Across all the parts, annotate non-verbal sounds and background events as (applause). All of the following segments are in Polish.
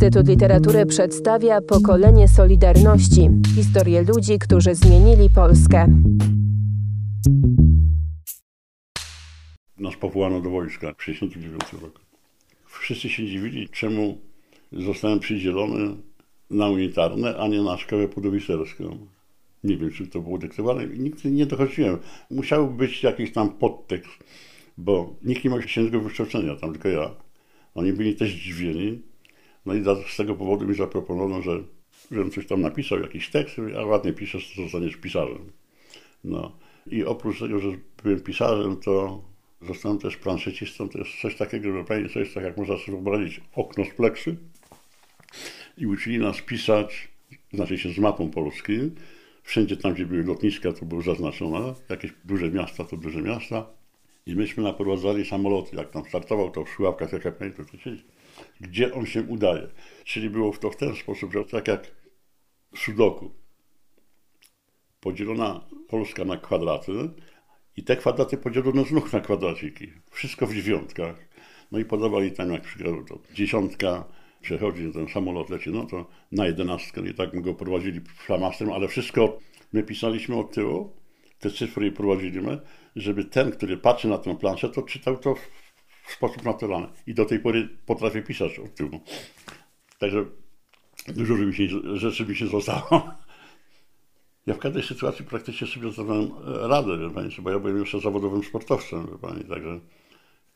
Instytut Literatury przedstawia pokolenie Solidarności historię ludzi, którzy zmienili Polskę. Nas powołano do wojska w 1969 roku. Wszyscy się dziwili, czemu zostałem przydzielony na unitarne, a nie na szkołę podowicerską. Nie wiem, czy to było dyktowane. Nigdy nie dochodziłem. Musiał być jakiś tam podtekst, bo nikt nie miał księżnego wykształcenia, tam tylko ja. Oni byli też zdziwieni. No i z tego powodu mi zaproponowano, że żebym coś tam napisał, jakiś tekst, a ładnie piszesz, to zostaniesz pisarzem. No. I oprócz tego, że byłem pisarzem, to zostałem też planszecistą. To jest coś takiego, że pani, jest tak, jak można sobie wyobrazić, okno z pleksy. I uczyli nas pisać, znaczy się z mapą polskim. Wszędzie tam, gdzie były lotniska, to było zaznaczone. Jakieś duże miasta, to duże miasta. I myśmy naprowadzali samoloty. Jak tam startował, to w Szławkach, jak ja pamiętam, to się gdzie on się udaje. Czyli było to w ten sposób, że tak jak sudoku, podzielona Polska na kwadraty i te kwadraty podzielono znów na kwadraciki. Wszystko w dziewiątkach. No i podawali tam, jak przykład to dziesiątka, przechodzi, ten samolot leci, no to na jedenastkę i tak my go prowadzili flamastrem, ale wszystko my pisaliśmy od tyłu, te cyfry prowadziliśmy, żeby ten, który patrzy na tę planszę, to czytał to w sposób naturalny. I do tej pory potrafię pisać od tyłu. Także dużo mi się, rzeczy mi się zostało. Ja w każdej sytuacji praktycznie sobie zdawałem radę, wie pani, bo ja byłem jeszcze zawodowym sportowcem, wie pani, także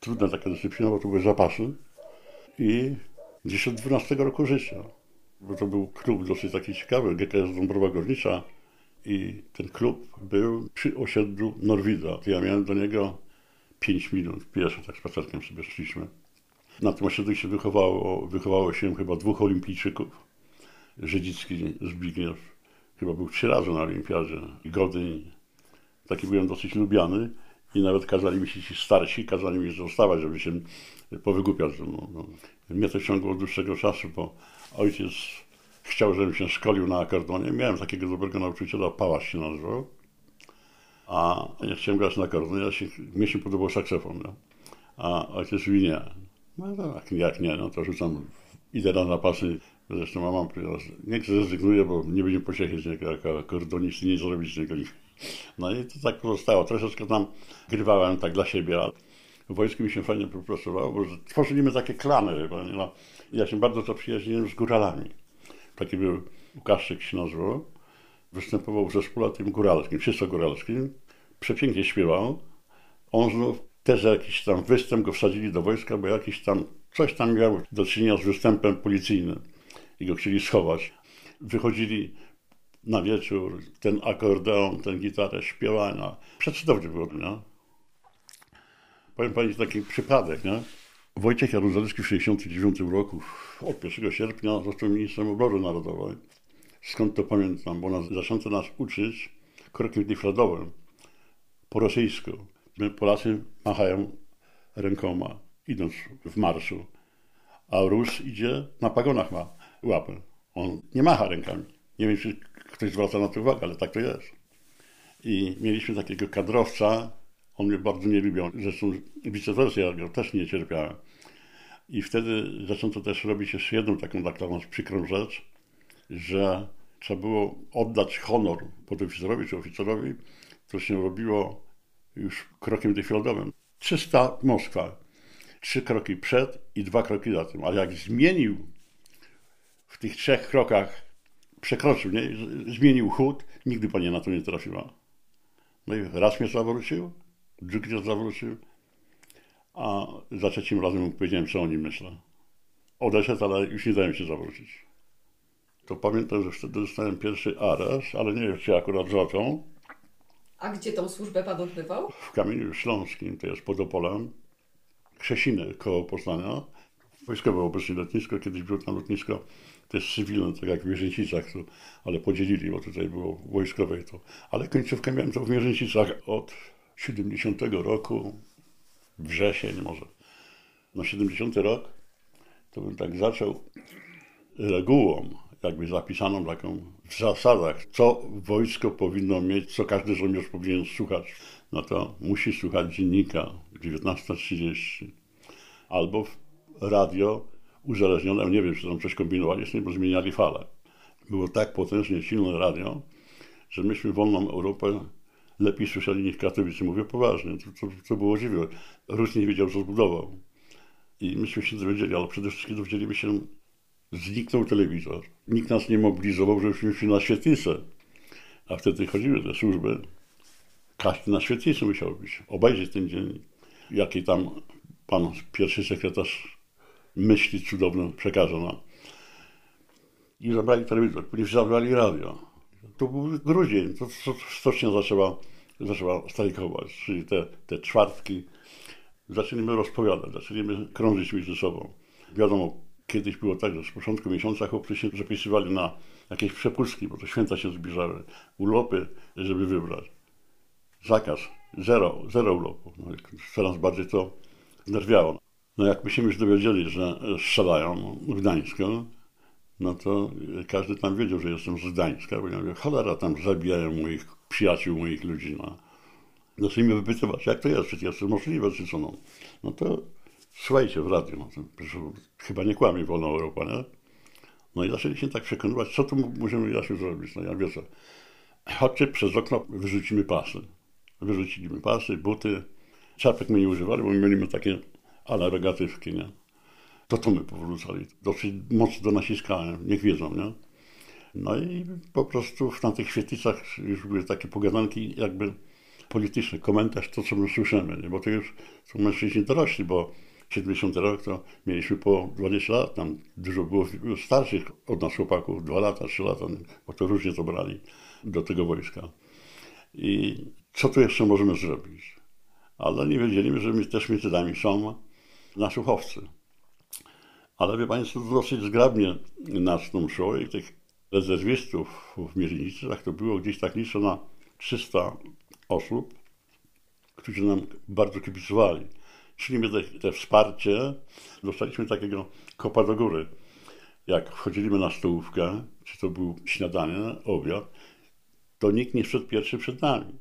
trudna taka dyscyplina, bo to były zapasy. I gdzieś od 12 roku życia, bo to był klub dosyć taki ciekawy, GKS Dąbrowa Górnicza i ten klub był przy osiedlu Norwida. Ja miałem do niego 5 minut, pierwsze tak spacerkiem sobie szliśmy. Na tym osiedlu się wychowało, wychowało się chyba dwóch olimpijczyków. Żydzicki Zbigniew, chyba był trzy razy na olimpiadzie Godyń. Taki byłem dosyć lubiany i nawet kazali mi się ci starsi, kazali mi zostawać, żeby się powygłupiać. No, no. Mnie to ciągło od dłuższego czasu, bo ojciec chciał, żebym się szkolił na akordonie. Miałem takiego dobrego nauczyciela, Pałaś się nazywał a ja chciałem grać na akordeon, ja się, mnie się podobał saksofon, no. a ojciec mówi nie. No tak, jak nie, no to rzucam, idę na napasy, zresztą mama niech zrezygnuje, bo nie będzie pociechy jako akordonisty, nie zrobić z niego No i to tak pozostało. Troszeczkę tam grywałem tak dla siebie, ale w wojsku mi się fajnie pracowało, bo tworzyliśmy takie klany, no. Ja się bardzo to przyjaźniłem z góralami. Taki był Łukaszczyk się nazywał występował w zespole tym góralskim, czysto góralskim. Przepięknie śpiewał. On znów też jakiś tam występ go wsadzili do wojska, bo jakiś tam, coś tam miał do czynienia z występem policyjnym i go chcieli schować. Wychodzili na wieczór, ten akordeon, ten gitarę, śpiewania. Przecudownie było, nie? Powiem Pani taki przypadek, nie? Wojciech Jaruzelski w 1969 roku, od 1 sierpnia, został ministrem obrony narodowej. Skąd to pamiętam? Bo nas, zaczęto nas uczyć krokiem defladowym po rosyjsku. Polacy machają rękoma, idąc w marszu, a Rus idzie na pagonach ma łapę. On nie macha rękami. Nie wiem, czy ktoś zwraca na to uwagę, ale tak to jest. I mieliśmy takiego kadrowca, on mnie bardzo nie lubił. Zresztą vice ja go też nie cierpiałem. I wtedy zaczęto też robić jeszcze jedną taką dla nas przykrą rzecz, że trzeba było oddać honor podoficerowi czy oficerowi, to się robiło już krokiem defieldowym. 300 Moskwa, trzy kroki przed i dwa kroki za tym. Ale jak zmienił w tych trzech krokach, przekroczył, nie? zmienił chód, nigdy pani na to nie trafiła. No i raz mnie zawrócił, drugi raz zawrócił, a za trzecim razem powiedziałem, co o nim myślę. Odeszedł, ale już nie dałem się zawrócić to pamiętam, że wtedy dostałem pierwszy areszt, ale nie wiem, czy akurat zaczął. A gdzie tą służbę pan odbywał? W Kamieniu Śląskim, to jest pod Opolem. Krzesiny koło Poznania. Wojskowe obecnie lotnisko, kiedyś było tam lotnisko też cywilne, tak jak w Mierzęcicach, to, ale podzielili, bo tutaj było wojskowe to. Ale końcówkę miałem to w Mierzęcicach od 70 roku, wrzesień może. Na 70 rok to bym tak zaczął regułą jakby zapisaną taką w zasadach, co wojsko powinno mieć, co każdy żołnierz powinien słuchać. No to musi słuchać dziennika 19.30 albo radio uzależnione, nie wiem, czy tam coś kombinowali z bo zmieniali falę. Było tak potężnie silne radio, że myśmy wolną Europę lepiej słyszeli niż Katowice. Mówię poważnie, to, to, to było dziwne. Rus nie wiedział, co zbudował. I myśmy się dowiedzieli, ale przede wszystkim dowiedzieliśmy się, zniknął telewizor. Nikt nas nie mobilizował, żebyśmy szli na świetlicę. A wtedy chodziły te służby. Każdy na świetlicy musiał być. Obejrzeć ten dzień. Jaki tam pan pierwszy sekretarz myśli cudowne przekaże nam. I zabrali telewizor, później zabrali radio. To był grudzień, to, to stocznia zaczęła, zaczęła strajkować, czyli te, te czwartki. Zaczęliśmy rozpowiadać, zaczęliśmy krążyć między sobą. Wiadomo, kiedyś było tak, że z początku miesiąca chłopcy się zapisywali na jakieś przepustki, bo to święta się zbliżały, urlopy, żeby wybrać. Zakaz, zero, zero urlopu. No, coraz bardziej to znerwiało. No jak my się już dowiedzieli, że strzelają w Gdańsku, no to każdy tam wiedział, że jestem z Gdańska, bo ja mówię, cholera, tam zabijają moich przyjaciół, moich ludzi. No. Zaczęli mnie wypytywać, jak to jest, czy to jest możliwe, czy co. No, no to słuchajcie w radiu, no chyba nie kłamie wolna Europa, nie? No i zaczęli się tak przekonywać, co tu możemy Jasiu zrobić. No ja wiesz, chodźcie przez okno, wyrzucimy pasy. Wyrzuciliśmy pasy, buty. Czapek my nie używali, bo my mieliśmy takie ale regatywki, nie? To to my powrócali. Dosyć mocno naciskałem, niech wiedzą, nie? No i po prostu w tamtych świetlicach już były takie pogadanki jakby polityczne, komentarz to, co my słyszymy, nie? bo to już są mężczyźni dorośli, bo 70 rok to mieliśmy po 20 lat, tam dużo było starszych od nas chłopaków, 2 lata, 3 lata, bo to różnie to brali do tego wojska. I co tu jeszcze możemy zrobić? Ale nie wiedzieliśmy, że my też nami są nasłuchowcy. Ale wie Państwo, dosyć zgrabnie nas tą szło i tych rezerwistów w Miernicach to było gdzieś tak liczę na 300 osób, którzy nam bardzo kibicowali. Czyli te, te wsparcie, dostaliśmy takiego kopa do góry. Jak wchodziliśmy na stołówkę, czy to był śniadanie, obiad, to nikt nie szedł pierwszy przed nami.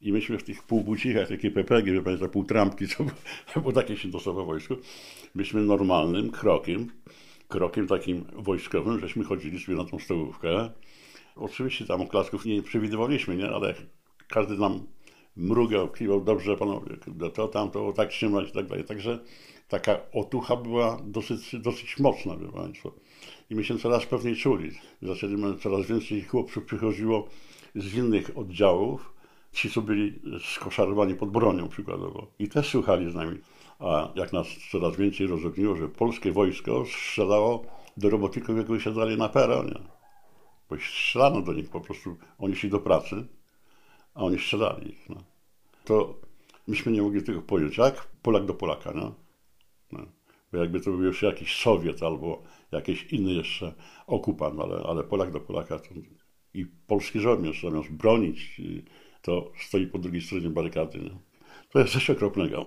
I myśmy w tych półbucikach, takie PPG, wie Państwo, półtrampki, co (laughs) było takie się dostało w wojsku, myśmy normalnym krokiem, krokiem takim wojskowym, żeśmy chodzili sobie na tą stołówkę. Oczywiście tam oklasków nie przewidywaliśmy, nie? ale każdy nam mrugał, kiwał, dobrze panowie, to, tamto, tak trzymać i tak dalej. Także taka otucha była dosyć, dosyć mocna, wie Państwo. I my się coraz pewniej czuli. Zaczęliśmy, coraz więcej chłopców przychodziło z innych oddziałów, ci, co byli skoszarowani pod bronią przykładowo. I też słuchali z nami. A jak nas coraz więcej rozogniło, że polskie wojsko strzelało do robotników, jak wysiadali na peronie. Bo strzelano do nich po prostu. Oni szli do pracy, a oni strzelali ich. No. To myśmy nie mogli tego pojąć. Jak Polak do Polaka, no? no. Bo jakby to był już jakiś Sowiet albo jakiś inny jeszcze okupant, ale, ale Polak do Polaka to... i polski żołnierz zamiast bronić, to stoi po drugiej stronie barykady. Nie? To jest coś okropnego.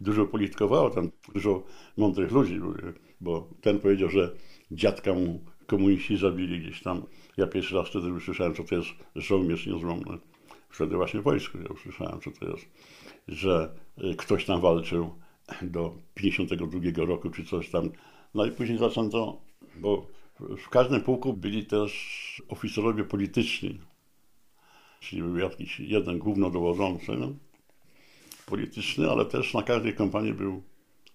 Dużo politykowało tam, dużo mądrych ludzi, bo ten powiedział, że dziadka mu komuniści zabili gdzieś tam. Ja pierwszy raz wtedy usłyszałem, co to jest żołnierz niezłomny. Wtedy właśnie w wojsku ja usłyszałem, co to jest. Że y, ktoś tam walczył do 52 roku, czy coś tam. No i później zaczęto, bo w każdym pułku byli też oficerowie polityczni. Czyli był jakiś jeden głównodowodzący no, polityczny, ale też na każdej kompanii był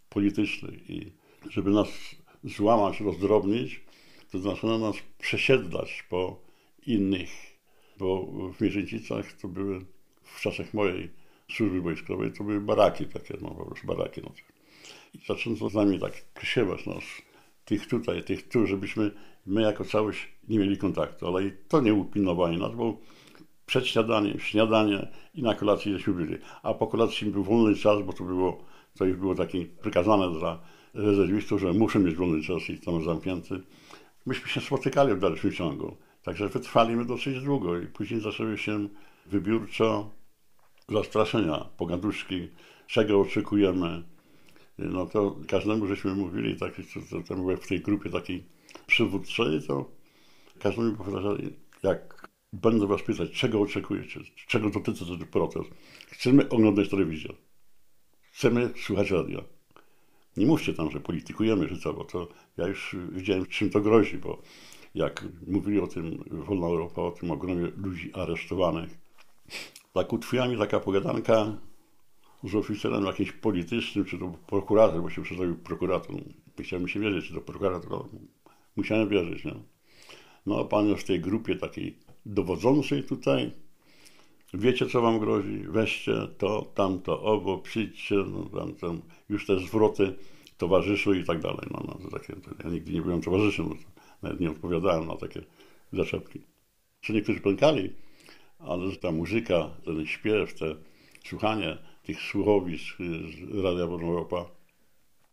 polityczny. I żeby nas złamać, rozdrobnić, to zaczyna nas przesiedlać po innych, bo w Mierzyńcicach to były w czasach mojej służby wojskowej, to były baraki takie, no po prostu baraki. No. I zaczęto z nami tak przesiewać nas, tych tutaj, tych tu, żebyśmy my jako całość nie mieli kontaktu, ale i to nie upilnowali nas, bo przed śniadaniem, śniadanie i na kolacji żeśmy byli. A po kolacji był wolny czas, bo to było, to już było takie przykazane dla rezerwistów, że muszą mieć wolny czas i tam zamknięty. Myśmy się spotykali w dalszym ciągu. Także wytrwaliśmy dosyć długo i później zaczęły się wybiórczo zastraszenia, pogaduszki, czego oczekujemy. No to każdemu żeśmy mówili, tak, to, to, to w tej grupie takiej przywódczej, to każdemu powtarzali, jak będę was pytać, czego oczekujecie, czego dotyczy ten protest. Chcemy oglądać telewizję. Chcemy słuchać radia. Nie mówcie tam, że politykujemy, czy co, bo to ja już widziałem, czym to grozi, bo jak mówili o tym Wolna Europa, o tym ogromie ludzi aresztowanych, tak utkwiła mi taka pogadanka z oficerem jakimś politycznym, czy to prokurator, bo się przedstawił prokurator. Chciałem się wierzyć, czy to prokurator, musiałem wierzyć? No a pan w tej grupie takiej dowodzącej tutaj, wiecie co wam grozi, weźcie to, tamto, owo, przyjdźcie, no tam, tam, już te zwroty towarzyszu i tak dalej. No, no, takie, to ja nigdy nie byłem towarzyszem, no, nawet nie odpowiadałem na takie zaczepki. Czy niektórzy pękali, ale ta muzyka, ten śpiew, te słuchanie tych słuchowisk z Radia Wolna Europa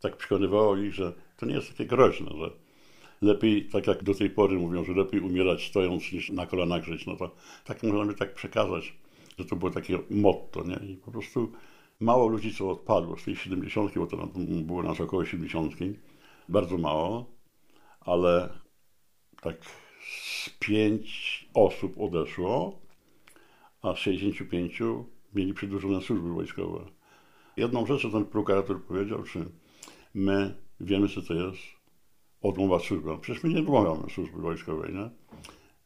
tak przekonywało ich, że to nie jest takie groźne, że lepiej, tak jak do tej pory mówią, że lepiej umierać stojąc niż na kolanach żyć, no to tak możemy tak przekazać, że to było takie motto, nie? I po prostu mało ludzi, co odpadło z tej 70, bo to było nas około 70, bardzo mało, ale tak z pięć osób odeszło, a 65 mieli przedłużone służby wojskowe. Jedną rzecz, co ten prokurator powiedział, czy my wiemy, co to jest odmowa służby. Przecież my nie odmawiamy służby wojskowej, nie?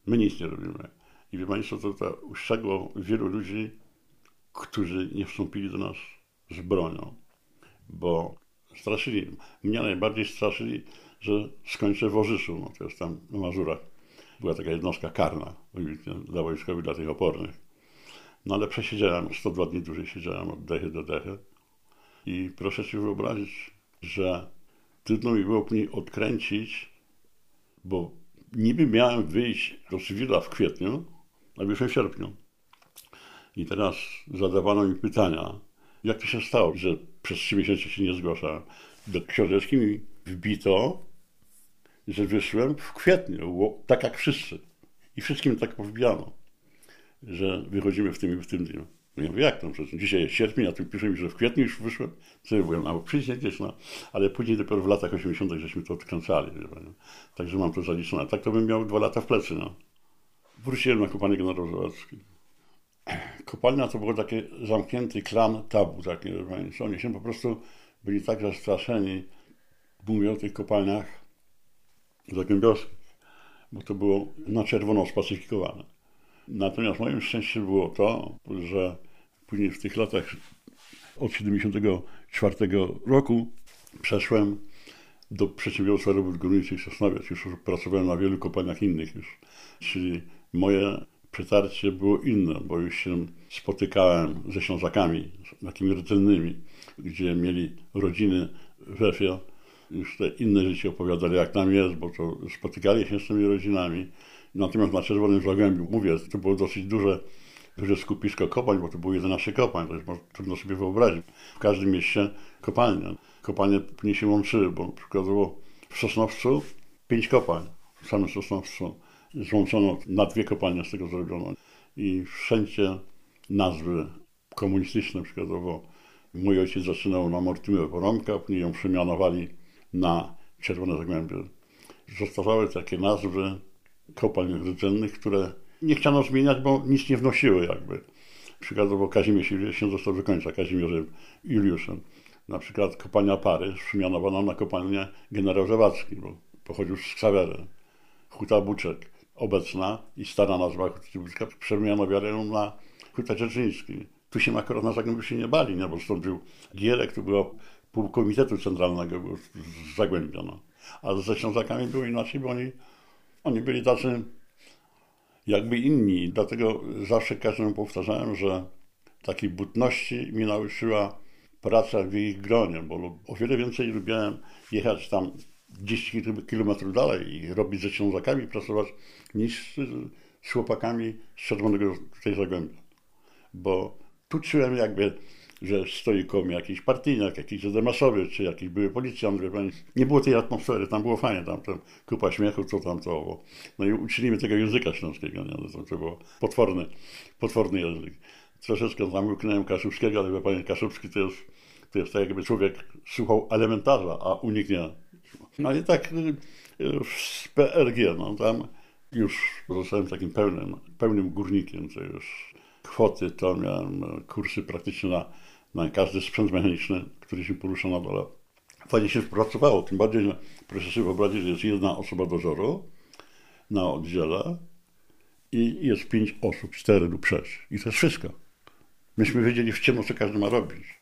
My nic nie robimy. I wie Państwo, to, to uszczegło wielu ludzi, którzy nie wstąpili do nas z bronią, bo straszyli. Mnie najbardziej straszyli, że skończę w Orzyszu, no to jest tam na Mazurach. Była taka jednostka karna dla wojskowych, dla tych opornych. No ale przesiedziałem, 102 dni dłużej siedziałem od dechy do dechy. I proszę sobie wyobrazić, że trudno mi było mnie odkręcić, bo niby miałem wyjść do cywila w kwietniu, a w sierpniu. I teraz zadawano mi pytania, jak to się stało, że przez trzy miesiące się nie zgłaszałem. Do książeczki mi wbito, że wyszłem w kwietniu, tak jak wszyscy. I wszystkim tak powbijano, że wychodzimy w tym i w tym dniu. No ja mówię, jak tam? Przecież dzisiaj jest sierpień, a tu pisze mi, że w kwietniu już wyszłem. Co ja byłem, albo przyjdzie gdzieś, no. Ale później dopiero w latach 80. żeśmy to odkręcali. Także mam to zaliczone. Tak to bym miał dwa lata w plecy, no. Wróciłem na kopalnię generał Zawadzki. Kopalnia to był taki zamknięty klan tabu, taki, Oni się po prostu byli tak zastraszeni, mówię o tych kopalniach zagłębiowskich, bo to było na czerwono spacyfikowane. Natomiast moim szczęściem było to, że później w tych latach od 74 roku przeszłem do przedsiębiorstwa robót górniczych Sosnowiec. Już pracowałem na wielu kopalniach innych już. Czyli moje przetarcie było inne, bo już się spotykałem ze Ślązakami, takimi rdzennymi, gdzie mieli rodziny w Efie. Już te inne życie opowiadali, jak tam jest, bo to spotykali się z tymi rodzinami. Natomiast na Czerwonym Zagłębiu, mówię, to było dosyć duże, duże skupisko kopalń, bo to było 11 kopalń, to jest trudno sobie wyobrazić. W każdym mieście kopalnia. Kopalnie nie się łączyły, bo przykładowo w Sosnowcu pięć kopalń, w samym Sosnowcu złączono na dwie kopalnie z tego zrobiono. I wszędzie nazwy komunistyczne, przykładowo mój ojciec zaczynał na Mortymę Porąbka, później ją przemianowali na Czerwone Zagłębie. Zostawały takie nazwy kopalń rdzennych, które nie chciano zmieniać, bo nic nie wnosiły jakby. Przykładowo Kazimierz się został do końca Kazimierzem Juliuszem. Na przykład kopalnia Pary przemianowano na kopalnię generał Zawadzki, bo pochodził z Ksawery. Huta Buczek obecna i stara nazwa Huty Buczka przemianowano na Huta Czerczyński. Tu się akurat na Zagłębiu się nie bali, nie? bo stąd był Gierek, tu było pół komitetu centralnego z Zagłębia. No. A ze Ślązakami było inaczej, bo oni oni byli tacy jakby inni. Dlatego zawsze każdemu powtarzałem, że takiej butności mi nauczyła praca w ich gronie, bo o wiele więcej lubiłem jechać tam 10 km dalej i robić ze Ślązakami, pracować, niż z chłopakami z Czerwonego tej Zagłębia. Bo tu czułem jakby że stoi koło mnie jakiś partyjniak, jakiś zamasowy, czy jakiś były policjant. Nie było tej atmosfery, tam było fajnie, tam, tam kupa śmiechu, co tam to. No i uczyli mnie tego języka śląskiego, nie? To, to było potworny, potworny język. Troszeczkę zamknąłem Kaszubskiego, ale wie panie, Kaszubski to jest, to jest tak jakby człowiek słuchał elementarza, a uniknie. No i tak no, z PRG, no tam już zostałem takim pełnym, pełnym górnikiem, co już kwoty to miałem no, kursy praktycznie na, na każdy sprzęt mechaniczny, który się porusza na dole. Fajnie się pracowało, tym bardziej, że proszę sobie wyobrazić, że jest jedna osoba dozoru na oddziale i jest pięć osób, cztery lub sześć. I to jest wszystko. Myśmy wiedzieli, w czym co każdy ma robić.